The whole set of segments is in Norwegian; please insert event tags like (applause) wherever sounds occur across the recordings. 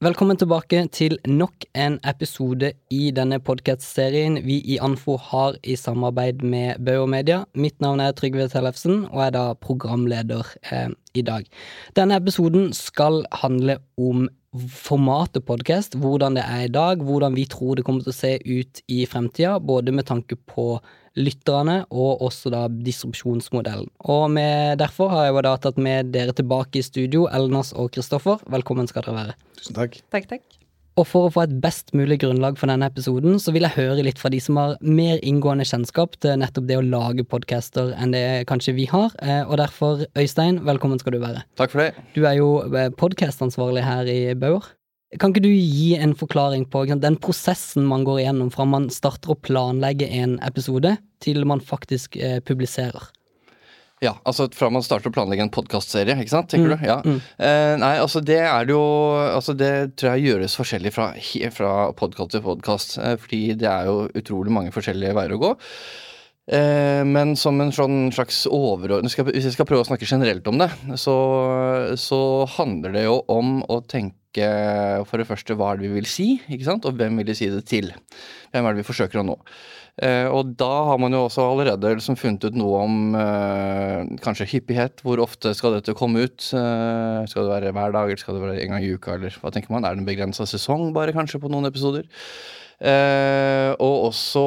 Velkommen tilbake til nok en episode i denne podkast-serien vi i Anfo har i samarbeid med Bauer Media. Mitt navn er Trygve Tellefsen, og er da programleder eh, i dag. Denne episoden skal handle om formatet podkast, hvordan det er i dag, hvordan vi tror det kommer til å se ut i fremtida, både med tanke på lytterne og også da distribusjonsmodellen. Og med, derfor har jeg jo da tatt med dere tilbake i studio, Elnas og Kristoffer. Velkommen skal dere være. Tusen takk. Takk, takk. Og for å få et best mulig grunnlag for denne episoden, så vil jeg høre litt fra de som har mer inngående kjennskap til nettopp det å lage podcaster enn det kanskje vi har. Eh, og derfor, Øystein, velkommen skal du være. Takk for det. Du er jo eh, podcastansvarlig her i Bauer. Kan ikke du gi en forklaring på den prosessen man går igjennom fra man starter å planlegge en episode, til man faktisk eh, publiserer? Ja, altså fra man starter å planlegge en podkastserie, ikke sant, tenker Mm, du? Ja. mm. Eh, nei, altså det er det jo Altså det tror jeg gjøres forskjellig fra, fra podkast til podkast, eh, fordi det er jo utrolig mange forskjellige veier å gå. Eh, men som en sånn slags overordnet Hvis jeg skal prøve å snakke generelt om det, så, så handler det jo om å tenke for det første hva er det vi vil si, ikke sant, og hvem vil vi si det til? Hvem er det vi forsøker å nå? Eh, og da har man jo også allerede liksom funnet ut noe om eh, kanskje hyppighet. Hvor ofte skal dette komme ut? Eh, skal det være hver dag, eller skal det være en gang i uka? Eller hva tenker man? Er det en begrensa sesong bare, kanskje, på noen episoder? Eh, og også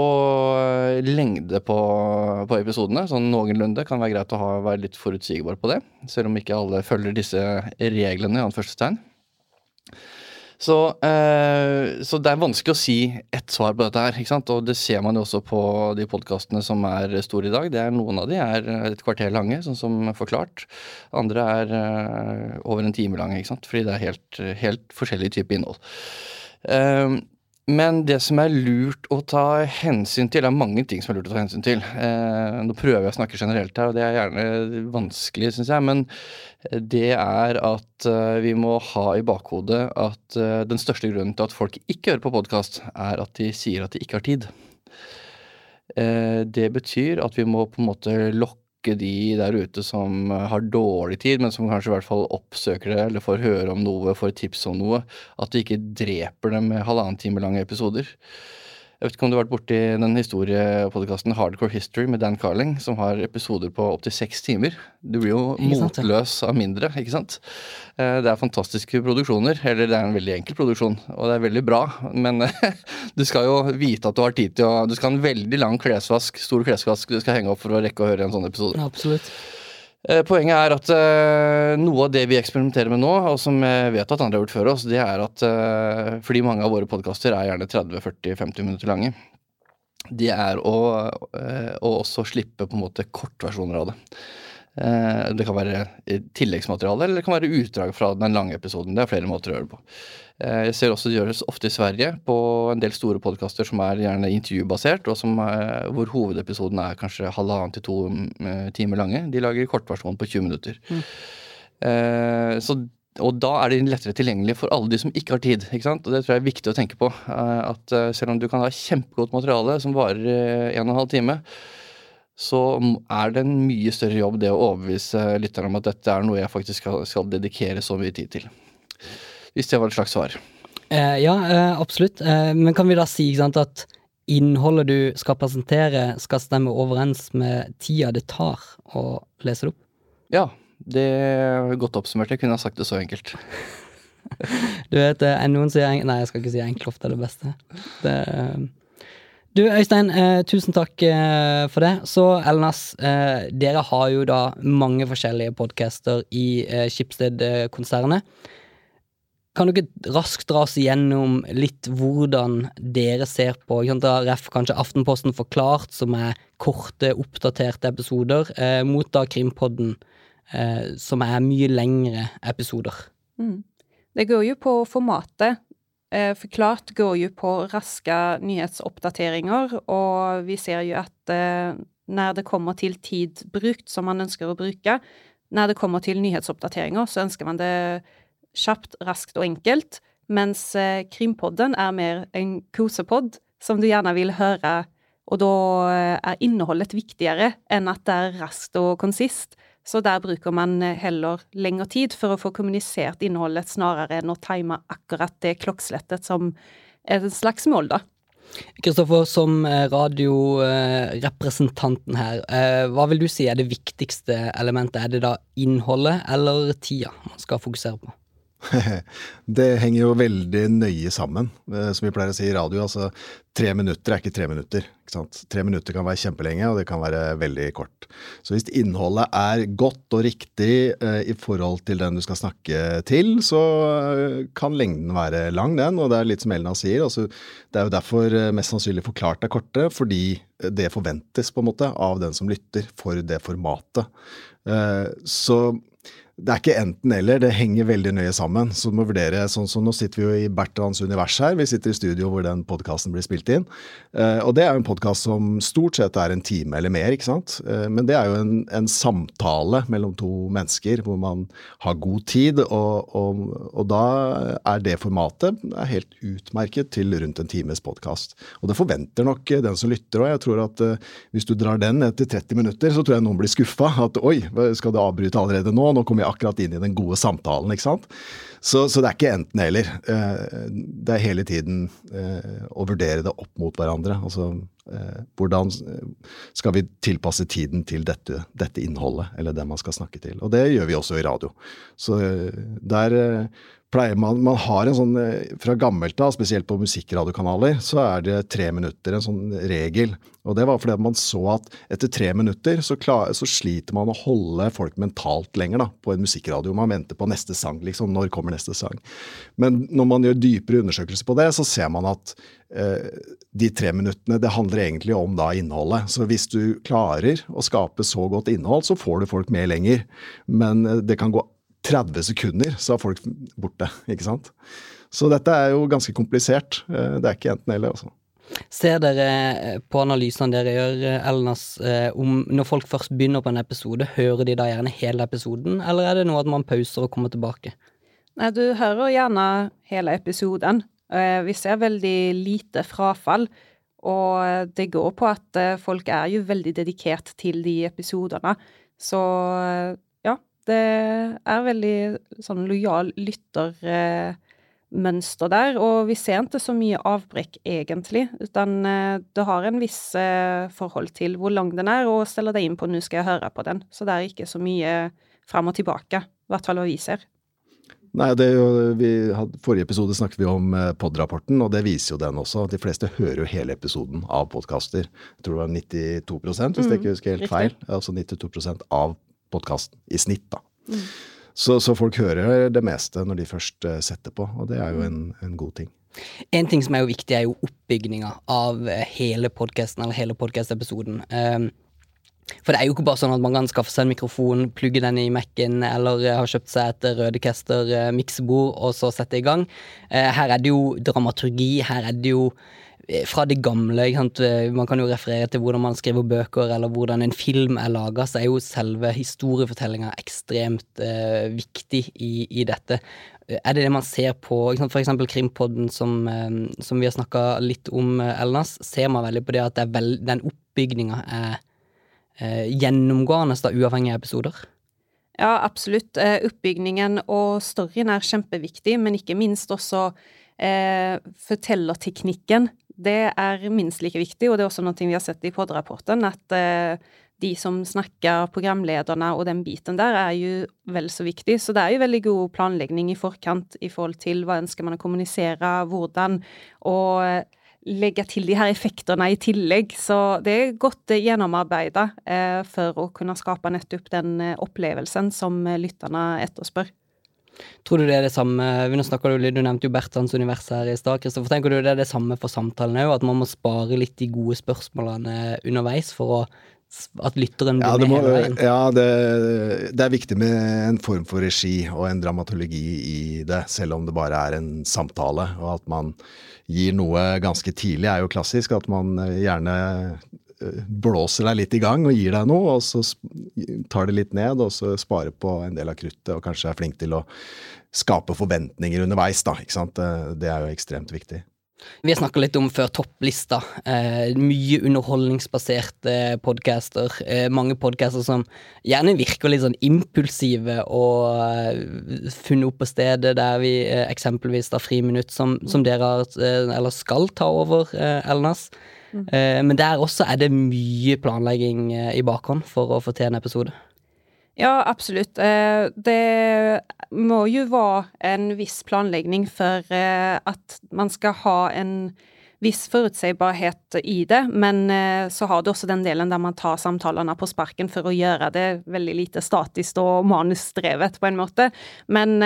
lengde på, på episodene, sånn noenlunde. Kan være greit å ha, være litt forutsigbar på det. Selv om ikke alle følger disse reglene, i anførselstegn. Så, eh, så det er vanskelig å si ett svar på dette her. ikke sant? Og det ser man jo også på de podkastene som er store i dag. Det er Noen av de er et kvarter lange, sånn som forklart. Andre er eh, over en time lange, ikke sant? fordi det er helt, helt forskjellig type innhold. Eh, men det som er lurt å ta hensyn til, det er mange ting som er lurt å ta hensyn til. Eh, nå prøver jeg å snakke generelt her, og det er gjerne vanskelig, syns jeg. Men det er at eh, vi må ha i bakhodet at eh, den største grunnen til at folk ikke hører på podkast, er at de sier at de ikke har tid. Eh, det betyr at vi må på en måte lokke de der ute som eh, har dårlig tid, men som kanskje i hvert fall oppsøker det eller får høre om noe, får tips om noe. At du ikke dreper dem med halvannen time lange episoder. Jeg vet ikke om du har vært borti den historiepodkasten Hardcore History med Dan Carling, som har episoder på opptil seks timer. Du blir jo ja. motløs av mindre, ikke sant? Eh, Det er fantastiske produksjoner, eller det er en veldig enkel produksjon, og det er veldig bra, men (laughs) du skal jo vite at du har tid til å Du skal ha en veldig lang klesvask, stor klesvask du skal henge opp for å rekke å høre en sånn episode. Absolutt. Eh, Poenget er at uh, noe av det vi eksperimenterer med nå, og som jeg vet at andre har gjort før oss, det er at uh, fordi mange av våre podkaster er gjerne 30-40-50 minutter lange, det er å, uh, å også slippe på en måte kortversjoner av det. Eh, Det kan være tilleggsmateriale, eller det kan være utdrag fra den lange episoden. Det er flere måter å gjøre det på. Eh, Jeg ser også det gjøres ofte i Sverige på en del store podkaster som er gjerne intervjubasert, og som, er- hvor hovedepisoden er kanskje halvannen til to eh, timer lange. De lager kortversjon på 20 minutter. Eh, Så, og da er de lettere tilgjengelige for alle de som ikke har tid. ikke? Og det tror jeg er viktig å tenke på. eh, At eh, selv om du kan ha kjempegodt materiale som varer eh, en og en halv time, så er det en mye større jobb det å overbevise lytterne om at dette er noe jeg faktisk skal, skal dedikere så mye tid til. Hvis det var et slags svar. Eh, ja, eh, absolutt. Eh, men kan vi da si sant, at innholdet du skal presentere, skal stemme overens med tida det tar å lese det opp? Ja, det er godt oppsummert. Jeg kunne ha sagt det så enkelt. (laughs) Du vet, eh, noen sier enkelt? Nei, jeg skal ikke si enkelt ofte er det beste. Det, eh, du Øystein, eh, tusen takk eh, for det. Så Elnas, eh, dere har jo da mange forskjellige podcaster i eh, Schibsted-konsernet. Kan du ikke raskt dra oss igjennom litt hvordan dere ser på Ref kanskje Aftenposten forklart, som er korte, oppdaterte episoder, eh, mot da Krimpodden, eh, som er mye lengre episoder. Mm. Det går jo på formatet. Eh, Forklart går jo på raske nyhetsoppdateringer, og vi ser jo at eh, når det kommer til tid brukt som man ønsker å bruke, når det kommer til nyhetsoppdateringer, så ønsker man det kjapt, raskt og enkelt, mens eh, Krimpodden er mer en kosepod som du gjerne vil høre, og da er innholdet viktigere enn at det er raskt og konsist. Så der bruker man heller lengre tid for å få kommunisert innholdet, snarere enn å time akkurat det klokkeslettet som er et slags mål, da. Kristoffer, som eh, radiorepresentanten her, eh, hva vil du si er det viktigste elementet? Er det da innholdet eller tida man skal fokusere på? (laughs) det henger jo veldig nøye sammen, eh, som vi pleier å si i radio. Altså, tre minutter er ikke tre minutter. Ikke tre minutter kan være kjempelenge, og det kan være veldig kort. Så hvis innholdet er godt og riktig eh, i forhold til den du skal snakke til, så eh, kan lengden være lang, den. Og det er litt som Elna sier, altså, det er jo derfor mest sannsynlig forklart er korte, fordi det forventes på en måte av den som lytter, for det formatet. Så det er ikke enten-eller, det henger veldig nøye sammen. Så du må vurdere, sånn som Nå sitter vi jo i Bertrands univers her, vi sitter i studio hvor den podkasten blir spilt inn. Eh, og det er jo en podkast som stort sett er en time eller mer, ikke sant. Eh, men det er jo en, en, samtale mellom to mennesker hvor man har god tid, og, og, og da er det formatet er helt utmerket til rundt en times podkast. Og det forventer nok den som lytter òg. Jeg tror at uh, hvis du drar den etter 30 minutter, så tror jeg noen blir skuffa. At oi, skal du avbryte allerede nå? Nå kommer vi akkurat inn i den gode samtalen, ikke sant. Så, så det er ikke enten-eller. Eh, det er hele tiden eh, å vurdere det opp mot hverandre. Altså eh, hvordan skal vi tilpasse tiden til dette, dette innholdet, eller det man skal snakke til. Og det gjør vi også i radio. Så der pleier man Man har en sånn eh, Fra gammelt av, spesielt på musikkradiokanaler, så er det tre minutter, en sånn regel. Og det var fordi man så at etter tre minutter så, klar, så sliter man å holde folk mentalt lenger da, på en musikkradio. Man venter på neste sang, liksom. Når kommer neste sang? Men når man gjør dypere undersøkelser på det, så ser man at eh, de tre minuttene, det handler egentlig om da innholdet. Så hvis du klarer å skape så godt innhold, så får du folk med lenger. Men eh, det kan gå 30 sekunder, så er folk borte. ikke sant? Så dette er jo ganske komplisert. Eh, det er ikke enten-eller, altså. Ser dere eh, på analysene dere gjør, eh, Elnas, om når folk først begynner på en episode, hører de da gjerne hele episoden, eller er det noe at man pauser og kommer tilbake? Nei, du hører gjerne hele episoden. Vi ser veldig lite frafall. Og det går på at folk er jo veldig dedikert til de episodene. Så det er veldig sånn lojal lyttermønster der, og vi ser ikke så mye avbrekk, egentlig. Utan eh, det har en viss eh, forhold til hvor lang den er, og steller deg inn på 'nå skal jeg høre på den'. Så det er ikke så mye fram og tilbake, i hvert fall hva vi ser. Nei, det er jo, vi hadde, Forrige episode snakket vi om eh, POD-rapporten, og det viser jo den også. De fleste hører jo hele episoden av podkaster. Jeg tror det var 92 hvis mm, jeg ikke husker helt feil. Altså 92% av podkasten i snitt, da. Mm. Så, så, folk hører det meste når de først uh, setter på, og det er jo en, en, god ting. En ting som er jo viktig, er jo oppbygninga av eh, hele podkasten, eller hele podkastepisoden. Um, for det er jo ikke bare sånn at man kan skaffe seg en mikrofon, plugge den i Mac-en, eller har kjøpt seg et Rødecaster miksebord, og så sette i gang. Her er det jo dramaturgi, her er det jo Eh, fra det gamle. Eh, man kan jo referere til hvordan man skriver bøker, eller hvordan en film er laga. Så er jo selve historiefortellinga ekstremt eh, viktig i, i, dette. Eh, er det det man ser på eksempel Krimpodden, som, eh, som vi har snakka litt om, Elnas? Ser man veldig på det at det veld, den oppbygninga er eh, gjennomgående, da, uavhengig av episoder? Ja, absolutt. Oppbygningen og storyen er kjempeviktig, men ikke minst også eh, fortellerteknikken det er minst like viktig, og det er også noe vi har sett i POD-rapporten, at eh, de som snakker programlederne og den biten der, er jo vel så viktig. Så det er jo veldig god planlegging i forkant i forhold til hva ønsker man å kommunisere, hvordan, og eh, legge til de her effektene i tillegg. Så det er godt gjennomarbeida eh, for å kunne skape nettopp den opplevelsen som lytterne etterspør. Tror du det er det samme Nå du, du nevnte jo Bertrands univers her i stad. Kristoffer, Tenker du det er det samme for samtalen òg? At man må spare litt de gode spørsmålene underveis for å at lytteren blir ja, med hele veien? Ja, det, det, er viktig med en form for regi og en dramaturgi i det, selv om det bare er en samtale. Og at man gir noe ganske tidlig er jo klassisk. At man gjerne blåser deg litt i gang og gir deg noe, og så tar det litt ned, og så sparer på en del av kruttet, og kanskje er flink til å skape forventninger underveis, da. ikke sant? Det er jo ekstremt viktig. Vi har snakka litt om før topplista. Eh, mye underholdningsbaserte podcaster. Eh, mange podcaster som gjerne virker litt sånn impulsive og eh, funnet opp på stedet, der vi eh, eksempelvis da Friminutt, som, som dere har, eh, eller skal ta over, eh, Elnas. Mm. men der også er det mye planlegging i bakhånd for å få til en episode. Ja, absolutt. Eh, det må jo være en viss planlegging for eh, at man skal ha en viss forutsigbarhet i det, men eh, så har du også den delen der man tar samtalene på sparken for å gjøre det veldig lite statisk og manusdrevet, på en måte. Men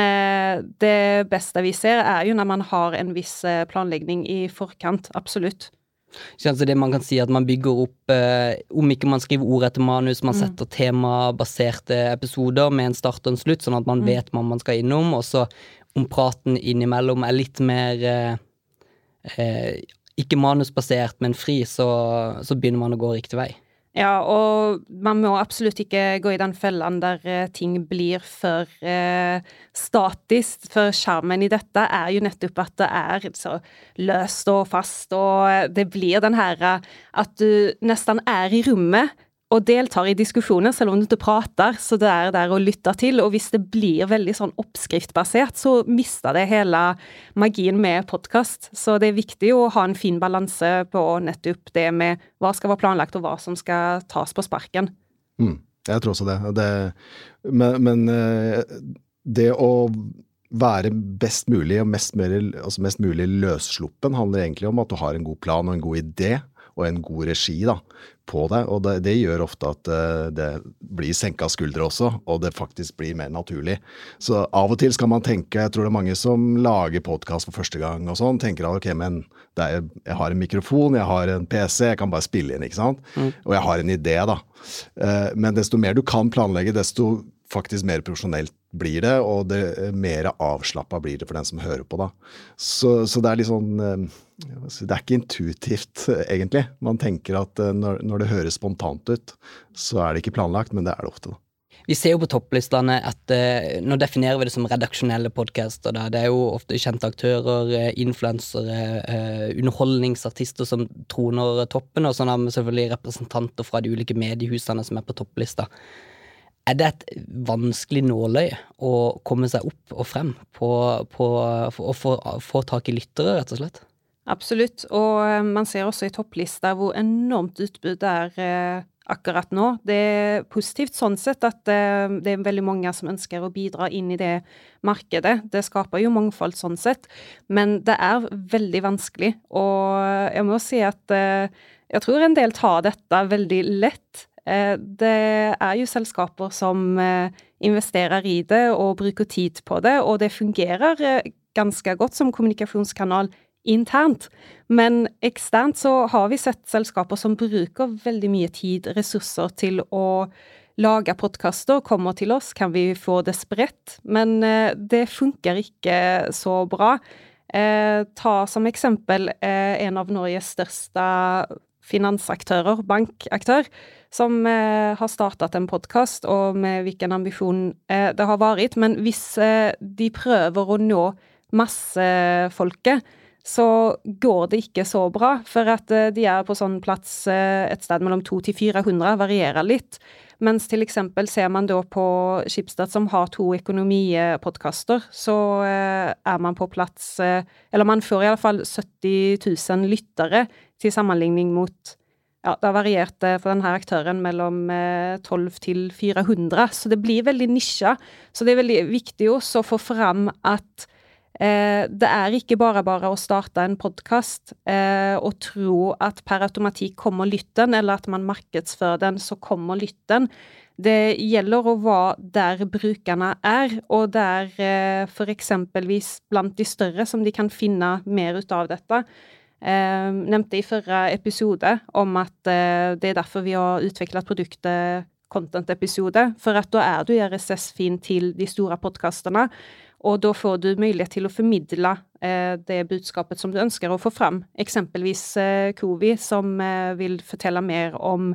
det beste vi ser, er jo når man har en viss planlegging i forkant. Absolutt. Så det man kan si at man bygger opp eh, Om ikke man skriver ord etter manus, man Mm. setter temabaserte episoder med en start og en slutt, sånn at man Mm. vet hva man skal innom, og så om praten innimellom er litt mer eh, eh, Ikke manusbasert, men fri, så, så begynner man å gå riktig vei. Ja, og man må absolutt ikke gå i den fellen der eh, ting blir for eh, statisk, for skjermen i dette er jo nettopp at det er så løst og fast, og det blir den her eh, at du nesten er i rommet og deltar i diskusjoner, selv om du ikke prater, så det er der å lytte til, og hvis det blir veldig sånn oppskriftbasert, så mister det hele magien med podkast. Så det er viktig å ha en fin balanse på nettopp det med hva skal være planlagt, og hva som skal tas på sparken. Mm, jeg tror også det. det men, men eh, det å være best mulig og mest, mer, altså mest mulig løssluppen handler egentlig om at du har en god plan og en god idé og en god regi da, på det. Og det, det gjør ofte at eh, det blir senka skuldre også, og det faktisk blir mer naturlig. Så av og til skal man tenke, jeg tror det er mange som lager podkast for første gang og sånn, tenker at ok, men er, jeg har en mikrofon, jeg har en PC, jeg kan bare spille inn, ikke sant. Og jeg har en idé, da. Eh, Men desto mer du kan planlegge, desto faktisk mer profesjonelt blir det, og det mer avslappa blir det for den som hører på, da. Så, så det er litt sånn eh, Det er ikke intuitivt, eh, egentlig. Man tenker at eh, når, når det høres spontant ut, så er det ikke planlagt, men det er det ofte, da. Vi ser jo på topplistene at eh, nå definerer vi det som redaksjonelle podcaster. Det er jo ofte kjente aktører, eh, influensere, eh, underholdningsartister som troner toppen, og sånn har vi selvfølgelig representanter fra de ulike mediehusene som er på topplista. Er det et vanskelig nåløye å komme seg opp og frem på, på, for å få, tak i lyttere, rett og slett? Absolutt, og eh, man ser også i topplista hvor enormt utbud det er eh, akkurat nå. Det er positivt sånn sett at eh, det er veldig mange som ønsker å bidra inn i det markedet. Det skaper jo mangfold sånn sett, men det er veldig vanskelig. Og jeg må si at jeg tror en del tar dette veldig lett. Eh, det er jo selskaper som eh, investerer i det og bruker tid på det, og det fungerer eh, ganske godt som kommunikasjonskanal internt. Men eksternt så har vi sett selskaper som bruker veldig mye tid, ressurser, til å lage podkaster, kommer til oss, kan vi få det spredt? Men det funker ikke så bra. Ta som eksempel en av Norges største finansaktører, bankaktør, som eh, har startet en podkast, og med hvilken ambisjon eh, det har vært. Men hvis eh, de prøver å nå massefolket, så går det ikke så bra. For at de er på sånn plass et sted mellom 200 til 400, varierer litt. Mens til eksempel ser man da på Schibsted, som har to økonomipodkaster, så er man på plass Eller man får iallfall 70 000 lyttere, til sammenligning mot ja, det har variert eh, for denne aktøren mellom eh, 12 til 400, så det blir veldig nisja. Så det er veldig viktig også å få fram at eh, det er ikke bare bare å starte en podkast eh, og tro at per automatikk kommer lytten, eller at man markedsfører den, så kommer lytten. Det gjelder å være der brukerne er, og der eh, eksempelvis blant de større, som de kan finne mer ut av dette. Eh, nevnte i forrige episode om at eh, det er derfor vi har utvikla produktet Content-episode, for at da er du i RSS-fin til de store podkastene. Og da får du mulighet til å formidle eh, det budskapet som du ønsker å få fram. Eksempelvis eh, Covi, som eh, vil fortelle mer om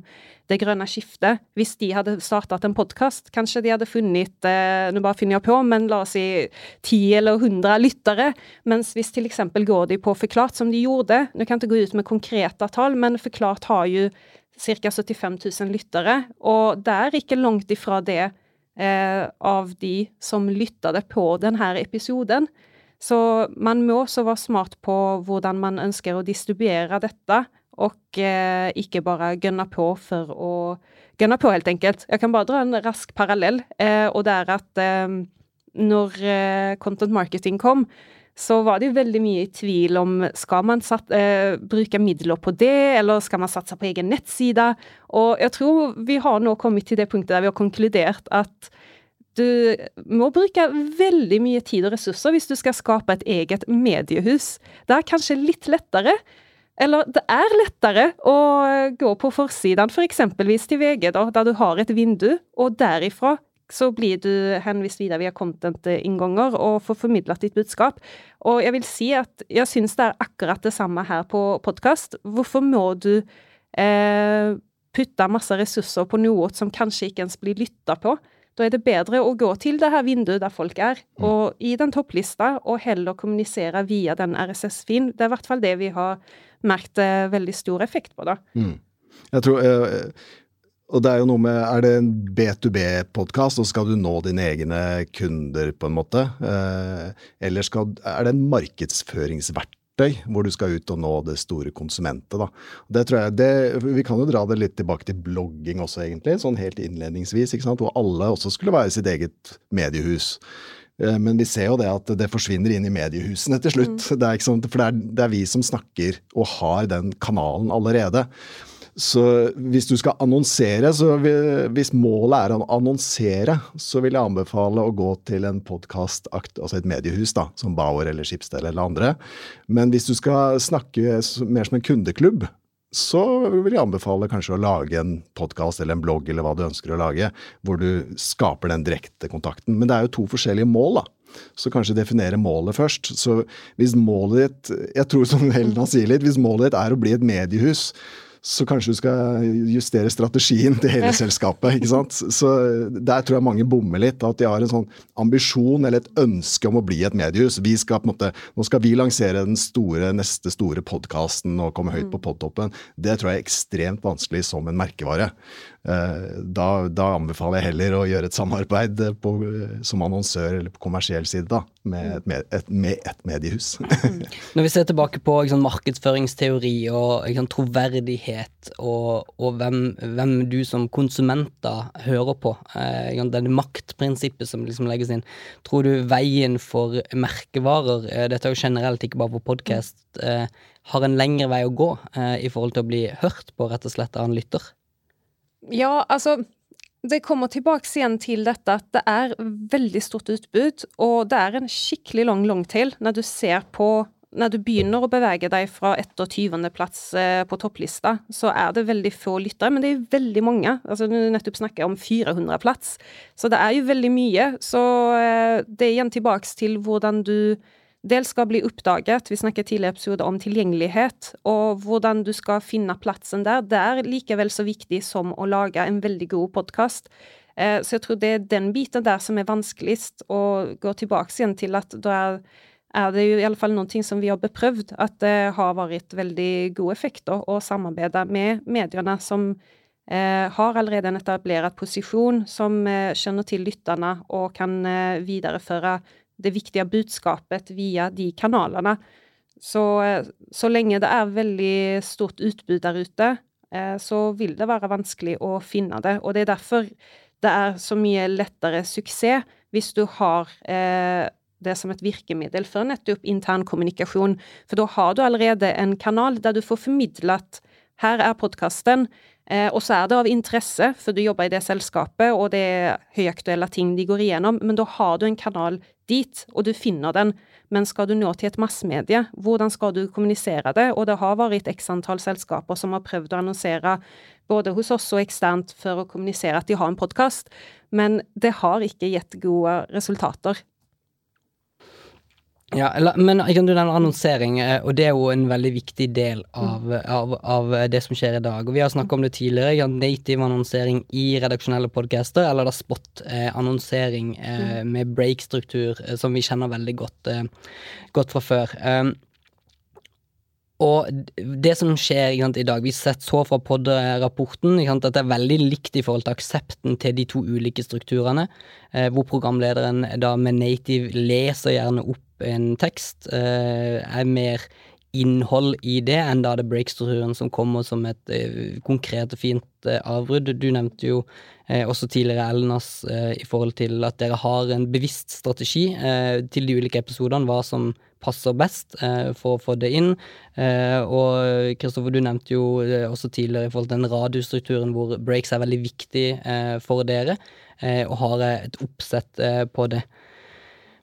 det grønne skiftet. Hvis de hadde startet en podkast, kanskje de hadde funnet eh, Nå bare finner jeg på, men la oss si ti eller hundre lyttere. Mens hvis til eksempel går de på Forklart, som de gjorde Nå kan jeg ikke gå ut med konkrete tall, men Forklart har jo ca. 75 000 lyttere, og det er ikke langt ifra det eh, av de som lyttet på denne episoden. Så man må også være smart på hvordan man ønsker å distribuere dette, og eh, ikke bare gønne på for å gønne på, helt enkelt. Jeg kan bare dra en rask parallell, eh, og det er at eh, når eh, content marketing kom, så var det veldig mye i tvil om skal man satt, eh, bruke midler på det, eller skal man satse på egen nettside. Og jeg tror vi har nå kommet til det punktet der vi har konkludert at du må bruke veldig mye tid og ressurser hvis du skal skape et eget mediehus. Det er kanskje litt lettere. Eller det er lettere å gå på forsiden, for eksempelvis til VG, da, der du har et vindu, og derifra så blir du henvist videre via content-innganger og får formidlet ditt budskap. Og jeg vil si at jeg syns det er akkurat det samme her på podkast. Hvorfor må du eh, putte masse ressurser på noe som kanskje ikke ens blir lytta på? Da er det bedre å gå til det her vinduet der folk er, mm. og i den topplista, og heller kommunisere via den RSS-fin. Det er i hvert fall det vi har merket eh, veldig stor effekt på, da. Mm. Jeg tror... Eh, og det er jo noe med Er det en B2B-podkast, og skal du nå dine egne kunder, på en måte? Eh, eller skal, er det en markedsføringsverktøy? hvor du skal ut og nå det store konsumentet. Da. Det tror jeg, det, vi kan jo dra det litt tilbake til blogging også, egentlig, sånn helt innledningsvis. ikke sant? Hvor alle også skulle være sitt eget mediehus. Eh, men vi ser jo det at det forsvinner inn i mediehusene til slutt. Mm. Det er for det er, det er vi som snakker og har den kanalen allerede. Så hvis du skal annonsere, så hvis målet er å annonsere, så vil jeg anbefale å gå til en podkast, altså et mediehus, da, som Bauer eller Schibsted eller andre. Men hvis du skal snakke mer som en kundeklubb, så vil jeg anbefale kanskje å lage en podkast eller en blogg eller hva du ønsker å lage, hvor du skaper den direkte kontakten. Men det er jo to forskjellige mål, da. Så kanskje definere målet først. Så hvis målet ditt Jeg tror som Helena sier litt, hvis målet ditt er å bli et mediehus, så kanskje du skal justere strategien til hele (laughs) selskapet. ikke sant? Så Der tror jeg mange bommer litt. At de har en sånn ambisjon eller et ønske om å bli et mediehus. Vi skal på en måte, Nå skal vi lansere den store, neste store podkasten og komme høyt på mm. podtoppen. Det tror jeg er ekstremt vanskelig som en merkevare. Eh, da, da, anbefaler jeg heller å gjøre et samarbeid på, som annonsør eller på kommersiell side da, med et, med et, med et mediehus. Mm. (laughs) Når vi ser tilbake på sant, markedsføringsteori og sant, troverdighet, og, og hvem, hvem, du som konsumenter hører på, sant, det maktprinsippet som liksom legges inn, tror du veien for merkevarer, eh, dette er jo generelt ikke bare på podkast, eh, har en lengre vei å gå eh, i forhold til å bli hørt på rett og slett av en lytter? Ja, altså det kommer tilbake igjen til dette at det er veldig stort utbud, og det er en skikkelig lang longtail når du ser på når du begynner å bevege deg fra 21.-plass eh, på topplista, så er det veldig få lyttere, men det er veldig mange. Altså, Du nettopp snakker om 400-plass, så det er jo veldig mye. Så eh, det er igjen tilbake til hvordan du dels skal bli oppdaget. Vi snakket tidligere episode om tilgjengelighet, og hvordan du skal finne plassen der. Det er likevel så viktig som å lage en veldig god podkast. Eh, så jeg tror det er den biten der som er vanskeligst, å gå tilbake igjen til at da er, er det jo i alle fall noen ting som vi har beprøvd, at det har vært veldig god effekt å samarbeide med mediene som eh, har allerede en etablert posisjon, som eh, skjønner til lytterne og kan eh, videreføre det viktige budskapet via de kanalene. Så, så lenge det er veldig stort utbud der ute, eh, så vil det være vanskelig å finne det. Og det er derfor det er så mye lettere suksess hvis du har eh, det som et virkemiddel for nettopp intern kommunikasjon. For da har du allerede en kanal der du får formidlet her er podkasten, Eh, og så er det av interesse, for du jobber i det selskapet, og det er høyaktuelle ting de går igjennom, men da har du en kanal dit, og du finner den. Men skal du nå til et massemedie, hvordan skal du kommunisere det? Og det har vært x antall selskaper som har prøvd å annonsere både hos oss og eksternt for å kommunisere at de har en podkast, men det har ikke gitt gode resultater. Ja, men jeg kan du nevne annonsering, eh, og det er jo en veldig viktig del av, av, av det som skjer i dag. Og Vi har snakka om det tidligere. Jeg har native annonsering i redaksjonelle podcaster, eller da spot-annonsering eh, med break-struktur, eh, som vi kjenner veldig godt, eh, godt fra før. Um, og det som skjer sant, i dag, vi sett så fra POD-rapporten at det er veldig likt i forhold til aksepten til de to ulike strukturene, eh, hvor programlederen da med native leser gjerne opp en tekst, eh, er mer innhold i det enn da det break-strukturen som kommer som et eh, konkret og fint eh, avbrudd. Du nevnte jo også tidligere Elnas i forhold til at dere har en bevisst strategi til de ulike episodene, hva som passer best for å få det inn. Og Kristoffer, du nevnte jo også tidligere i forhold til den radiostrukturen hvor breaks er veldig viktig for dere, og har et oppsett på det.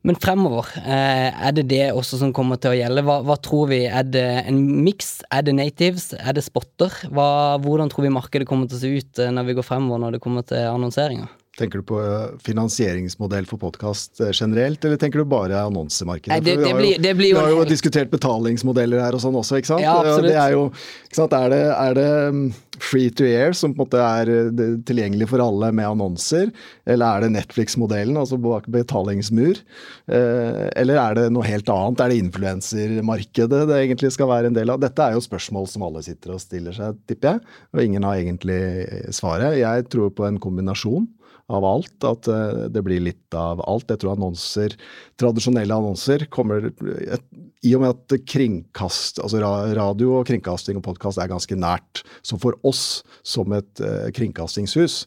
Men fremover, eh, er det det også som kommer til å gjelde? Hva, hva tror vi? Er det en miks? Er det natives? Er det spotter? Hva, hvordan tror vi markedet kommer til å se ut eh, når vi går fremover når det kommer til annonseringer? Tenker du på eh, finansieringsmodell for podkast generelt, eller tenker du bare annonsemarkedet? Nei, det- det blir- jo- det blir jo Vi har jo diskutert betalingsmodeller her og sånn også, ikke sant? Ja, absolutt. Det er jo, ikke sant? Er det, er det mm, free to air som på en måte er eh, tilgjengelig for alle med annonser, eller er det Netflix-modellen, altså bak betalingsmur? Eh, Eller er det noe helt annet? Er det influensermarkedet det egentlig skal være en del av? Dette er jo spørsmål som alle sitter og stiller seg, tipper jeg, og ingen har egentlig svaret. Jeg tror på en kombinasjon av alt, at eh, det blir litt av alt. Jeg tror annonser, tradisjonelle annonser, kommer I og med at kringkast, altså radio og kringkasting og podkast er ganske nært, så for oss som et eh, kringkastingshus,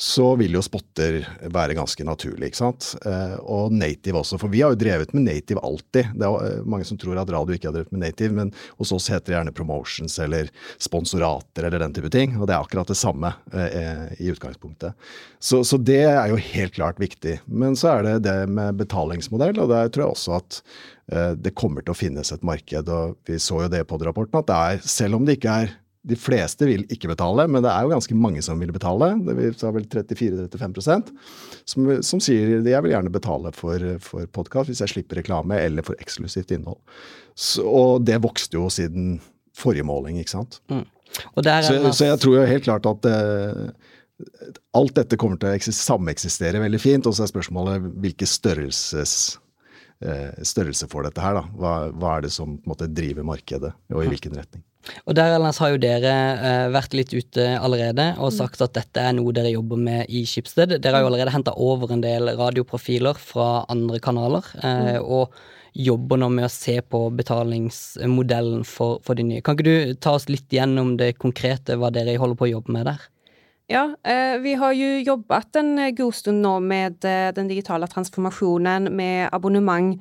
så vil jo spotter være ganske naturlig, ikke sant. Eh, og native også, for vi har jo drevet med native alltid. Det er eh, mange som tror at radio ikke har drevet med native, men hos oss heter det gjerne promotions eller sponsorater eller den type ting. Og det er akkurat det samme eh, i utgangspunktet. Så, så det er jo helt klart viktig. Men så er det det med betalingsmodell, og der tror jeg også at det kommer til å finnes et marked. Og vi så jo det på rapporten at det er, selv om det ikke er de fleste vil ikke betale, men det er jo ganske mange som vil betale. Det er vel 34-35% som, som sier jeg vil gjerne betale for, for podkast hvis jeg slipper reklame eller for eksklusivt innhold. Så, og det vokste jo siden forrige måling, ikke sant. Og der er Så, så jeg tror jo helt klart at eh, alt dette kommer til å sameksistere veldig fint. Og så er spørsmålet hvilke størrelses, størrelse for dette her, da. Hva, hva er det som på en måte driver markedet, og i hvilken retning. Og der ellers har jo dere eh, vært litt ute allerede og sagt at dette er noe dere jobber med i Schibsted. Dere har jo allerede henta over en del radioprofiler fra andre kanaler, eh, og jobber nå med å se på betalingsmodellen for, for de nye. Kan ikke du ta oss litt gjennom det konkrete, hva dere holder på å jobbe med der? Ja, eh, vi har jo jobbet en eh, god stund nå med eh, den digitale transformasjonen med abonnement.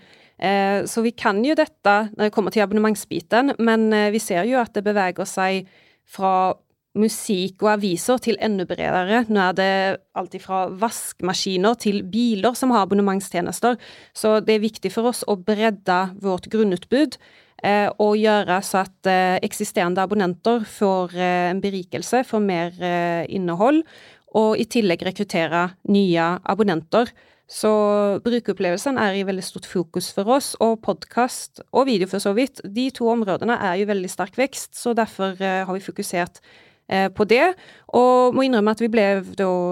Så vi kan jo dette når det kommer til abonnementsbiten, men vi ser jo at det beveger seg fra musikk og aviser til enda bredere. Nå er det alt fra vaskemaskiner til biler som har abonnementstjenester, så det er viktig for oss å bredde vårt grunnutbud og gjøre så at eh, eksisterende abonnenter får eh, en berikelse, får mer eh, innhold, og i tillegg rekruttere nye abonnenter. Så brukeropplevelsen er i veldig stort fokus for oss, og podkast og video for så vidt. De to områdene er jo veldig sterk vekst, så derfor eh, har vi fokusert eh, på det. Og må innrømme at vi ble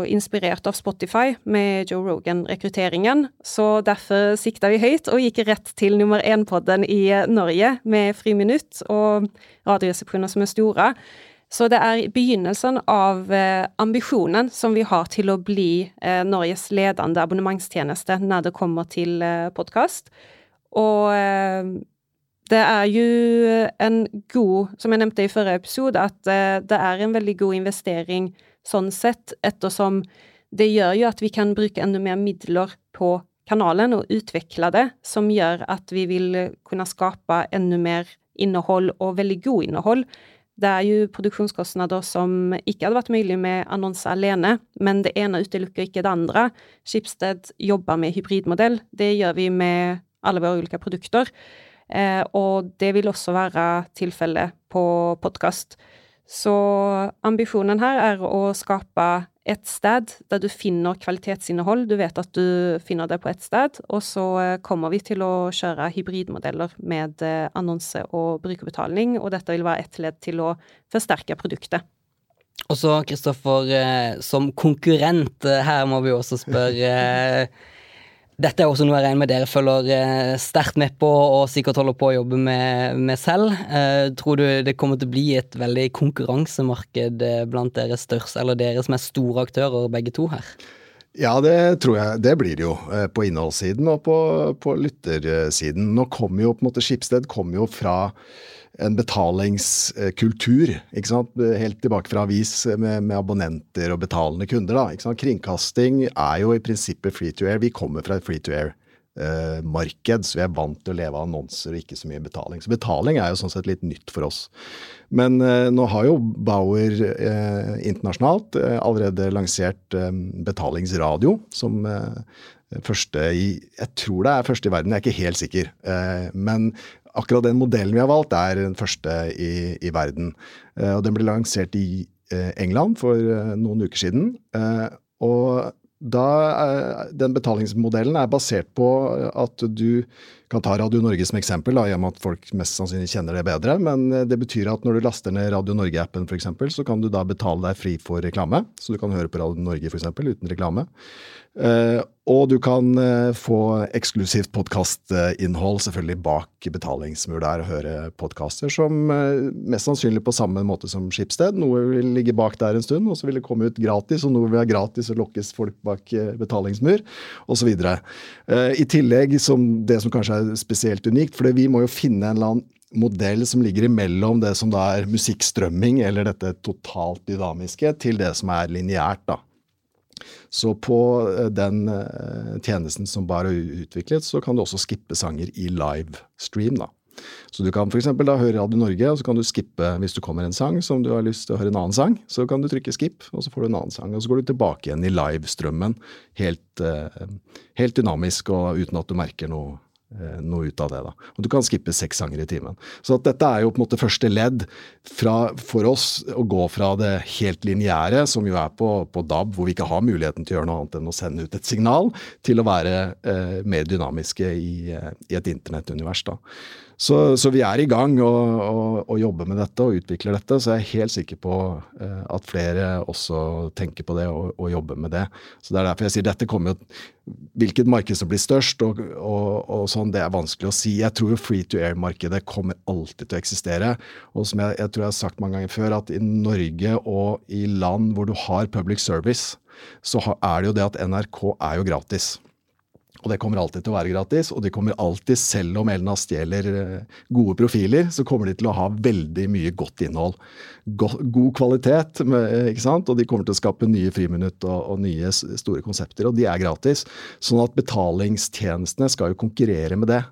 inspirert av Spotify med Joe Rogan-rekrutteringen. Så derfor sikta vi høyt og gikk rett til nummer én-podden i eh, Norge med Friminutt og Radioresepsjoner som er store. Så det er begynnelsen av eh, ambisjonen som vi har til å bli eh, Norges ledende abonnementstjeneste når det kommer til eh, podkast. Og eh, det er jo en god, som jeg nevnte i forrige episode, at eh, det er en veldig god investering sånn sett, ettersom det gjør jo at vi kan bruke enda mer midler på kanalen og utvikle det, som gjør at vi vil kunne skape enda mer innhold, og veldig god innhold. Det er jo produksjonskostnader som ikke hadde vært mulig med annonser alene, men det ene utelukker ikke det andre. Schibsted jobber med hybridmodell. Det gjør vi med alle våre ulike produkter. Eh, og det vil også være tilfellet på podkast. Så ambisjonen her er å skape et sted der du finner kvalitetsinnhold. Du vet at du finner det på ett sted, og så eh, kommer vi til å kjøre hybridmodeller med eh, annonse og brukerbetaling, og dette vil være ett ledd til å forsterke produktet. Og så, Kristoffer, som konkurrent, her må vi også spørre Dette er også noe jeg regner med dere følger eh, sterkt med på og sikkert holder på å jobbe med, med selv. Eh, tror du det kommer til å bli et veldig konkurransemarked eh, blant deres største, eller dere som er store aktører, begge to her? Ja, det tror jeg. Det blir det jo. På innholdssiden og på, på lyttersiden. Nå kommer jo på en måte Skipsted kommer jo fra en betalingskultur. Helt tilbake fra avis med, med abonnenter og betalende kunder. da? Kringkasting er jo i prinsippet free to air. Vi kommer fra et free to air-marked, så vi er vant til å leve av annonser og ikke så mye betaling. Så betaling er jo sånn sett litt nytt for oss. Men eh, nå har jo Bauer eh, internasjonalt eh, allerede lansert eh, betalingsradio som eh, første i Jeg tror det er første i verden, jeg er ikke helt sikker. Eh, men akkurat den modellen vi har valgt, er den første i, i verden. Eh, og den ble lansert i eh, England for eh, noen uker siden. og da, den betalingsmodellen er basert på at du kan ta Radio Norge som eksempel, da, i og med at folk mest sannsynlig kjenner det bedre. Men det betyr at når du laster ned Radio Norge-appen f.eks., så kan du da betale deg fri for reklame. Så du kan høre på Radio Norge f.eks. uten reklame. Uh, og du kan uh, få eksklusivt podkastinnhold selvfølgelig bak betalingsmur der, og høre podkaster som mest sannsynlig på samme måte som Skipsted. Noe vil ligge bak der en stund, og så vil det komme ut gratis, og noe vil være gratis og lokkes folk bak betalingsmur, osv. I tillegg som det som kanskje er spesielt unikt, for vi må jo finne en eller annen modell som ligger imellom det som da er musikkstrømming, eller dette totalt dynamiske, til det som er lineært. da. Så på eh, den eh, tjenesten som bare er utviklet, så kan du også skippe sanger i livestream. da. Så du kan f.eks. høre Radio Norge, og så kan du skippe hvis du kommer en sang som du har lyst til å høre en annen sang. Så kan du trykke skip, og så får du en annen sang. Og så går du tilbake igjen i livestrømmen, helt, eh, helt dynamisk og uten at du merker noe noe ut av det. da. Og du kan skippe seks sanger i timen. Så dette er jo på en måte første ledd fra, for oss å gå fra det helt lineære, som jo er på, på, DAB, hvor vi ikke har muligheten til å gjøre noe annet enn å sende ut et signal, til å være eh, mer dynamiske i, eh, i et internettunivers. da. Så, så, vi er i gang og, og, og, jobber med dette og utvikler dette, så jeg er helt sikker på uh, at flere også tenker på det og, og, jobber med det. Så Det er derfor jeg sier dette kommer jo Hvilket marked som blir størst og, sånn, det er vanskelig å si. Jeg tror jo free to air-markedet kommer alltid til å eksistere. Og som jeg, jeg tror jeg har sagt mange ganger før, at i Norge og i land hvor du har public service, så er det jo det at NRK er jo gratis. Og det kommer alltid til å være gratis, og de kommer alltid, selv om Elna stjeler eh, gode profiler, så kommer de til å ha veldig mye godt innhold. God kvalitet, ikke sant? og de kommer til å skape nye friminutt og, og nye store konsepter, og de er gratis. Sånn at betalingstjenestene skal jo konkurrere med det.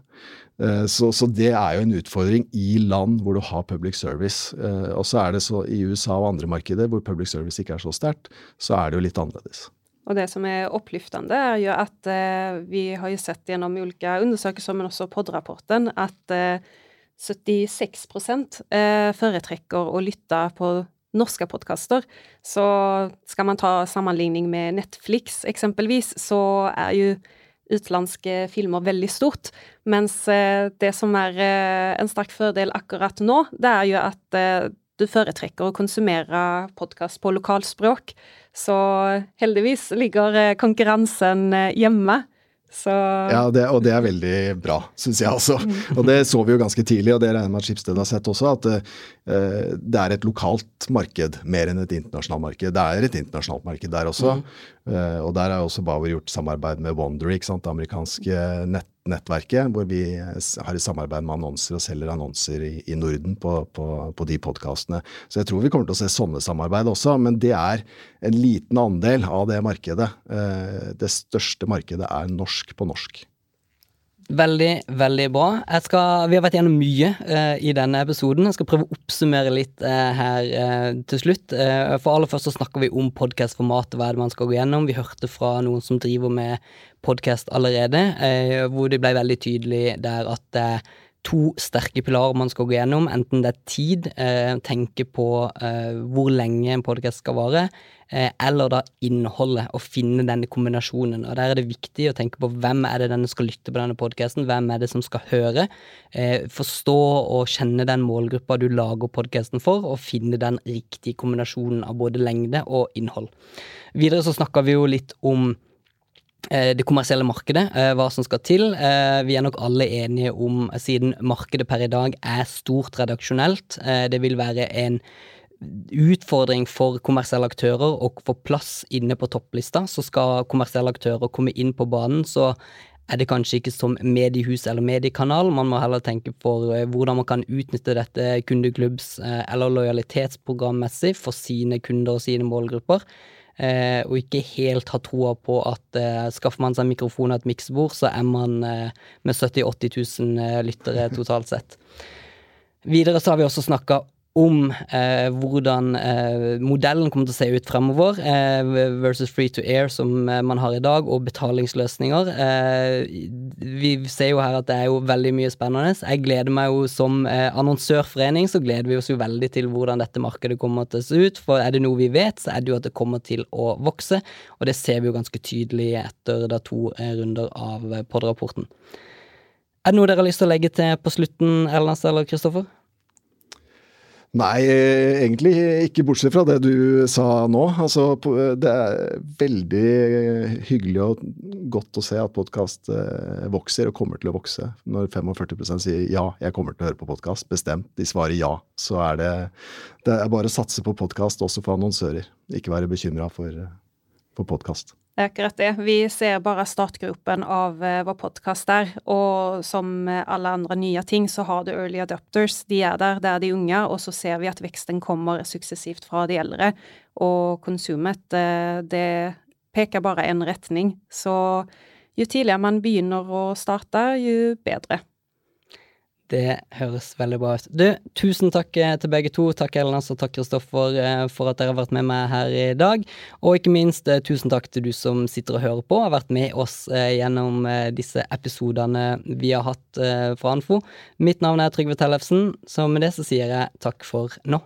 Eh, så, så, det er jo en utfordring i land hvor du har public service. Eh, og så er det så i USA og andre markeder hvor public service ikke er så sterkt, så er det jo litt annerledes. Og det som er opplyftende, er jo at eh, vi har jo sett gjennom ulike undersøkelser, men også POD-rapporten, at eh, 76 eh, foretrekker å lytte på norske podkaster. Så skal man ta sammenligning med Netflix, eksempelvis, så er jo utenlandske filmer veldig stort. Mens eh, det som er eh, en sterk fordel akkurat nå, det er jo at eh, du foretrekker å konsumere podkast på lokalspråk. Så heldigvis ligger eh, konkurransen eh, hjemme. Så... Ja, det, og det er veldig bra, syns jeg også. Mm. Og det så vi jo ganske tidlig, og det regner med at Skipsted har sett også, at uh, det er et lokalt marked mer enn et internasjonalt marked. Det er et internasjonalt marked der også. Mm. Uh, og der har også Bauer gjort samarbeid med Wondery, det amerikanske nett nettverket, hvor vi har et samarbeid med annonser og selger annonser i, i Norden på, på, på de podkastene. Så jeg tror vi kommer til å se sånne samarbeid også, men det er en liten andel av det markedet. Eh, det største markedet er norsk på norsk. Veldig, veldig bra. Skal, vi har vært gjennom mye uh, i denne episoden. Jeg skal prøve å oppsummere litt uh, her uh, til slutt. for aller først så snakker vi om podkastformatet, hva er det man skal gå gjennom. Vi hørte fra noen som driver med podkast allerede, hvor det ble veldig tydelig der at to sterke pilarer man skal gå gjennom. Enten det er tid, tenke på hvor lenge en podkast skal vare, eller da innholdet, og finne denne kombinasjonen. Og Der er det viktig å tenke på hvem er det denne skal lytte på denne podkasten, hvem er det som skal høre. Eh, forstå og kjenne den målgruppa du lager podkasten for, og finne den riktige kombinasjonen av både lengde og innhold. Videre så snakka vi jo litt om Eh, det kommersielle markedet, eh, hva som skal til. Eh, vi er nok alle enige om, siden markedet per i dag er stort redaksjonelt, det vil være en utfordring for kommersielle aktører å få plass inne på topplista. Så skal kommersielle aktører komme inn på banen, så er det kanskje ikke som mediehus eller mediekanal. Man må heller tenke på hvordan man kan utnytte dette kundeklubbs- eller lojalitetsprogrammessig for sine kunder og sine målgrupper. Eh, og ikke helt ha troa på at eh, skaffer man seg mikrofon og et miksebord, så er man eh, med 70 000-80 000 lyttere totalt sett. Videre så har vi også snakka om eh, hvordan eh, modellen kommer til å se ut fremover, eh, versus free to air som eh, man har i dag, og betalingsløsninger. Eh, vi ser jo her at det er jo veldig mye spennende. Jeg gleder meg jo som eh, annonsørforening, så gleder vi oss jo veldig til hvordan dette markedet kommer til å se ut. For er det noe vi vet, så er det jo at det kommer til å vokse, og det ser vi jo ganske tydelig etter da to runder av pod-rapporten. Er det noe dere har lyst til å legge til på slutten, Elnas eller Kristoffer? Nei, egentlig ikke bortsett fra det du sa nå. Altså, det er veldig hyggelig og godt å se at podkast eh, vokser og kommer til å vokse. Når 45% sier ja, jeg kommer til å høre på podkast, bestemt, de svarer ja, så er det, det er bare å satse på podkast også for annonsører. Ikke være bekymra for, for podkast. Akkurat det. Vi ser bare startgruppen av uh, vår podkast der. Og som alle andre nye ting, så har du early adopters. De er der, det er de unge. Og så ser vi at veksten kommer suksessivt fra de eldre. Og konsumet, uh, det peker bare en retning. Så jo tidligere man begynner å starte, jo bedre. Det høres veldig bra ut. Du, tusen takk eh, til begge to. Takk Ellen og takk Kristoffer eh, for at dere har vært med meg her i dag. Og ikke minst eh, tusen takk til du som sitter og hører på, og har vært med oss gjennom disse episodene vi har hatt fra Anfo. Mitt navn er Trygve Tellefsen, så med det så sier jeg takk for nå.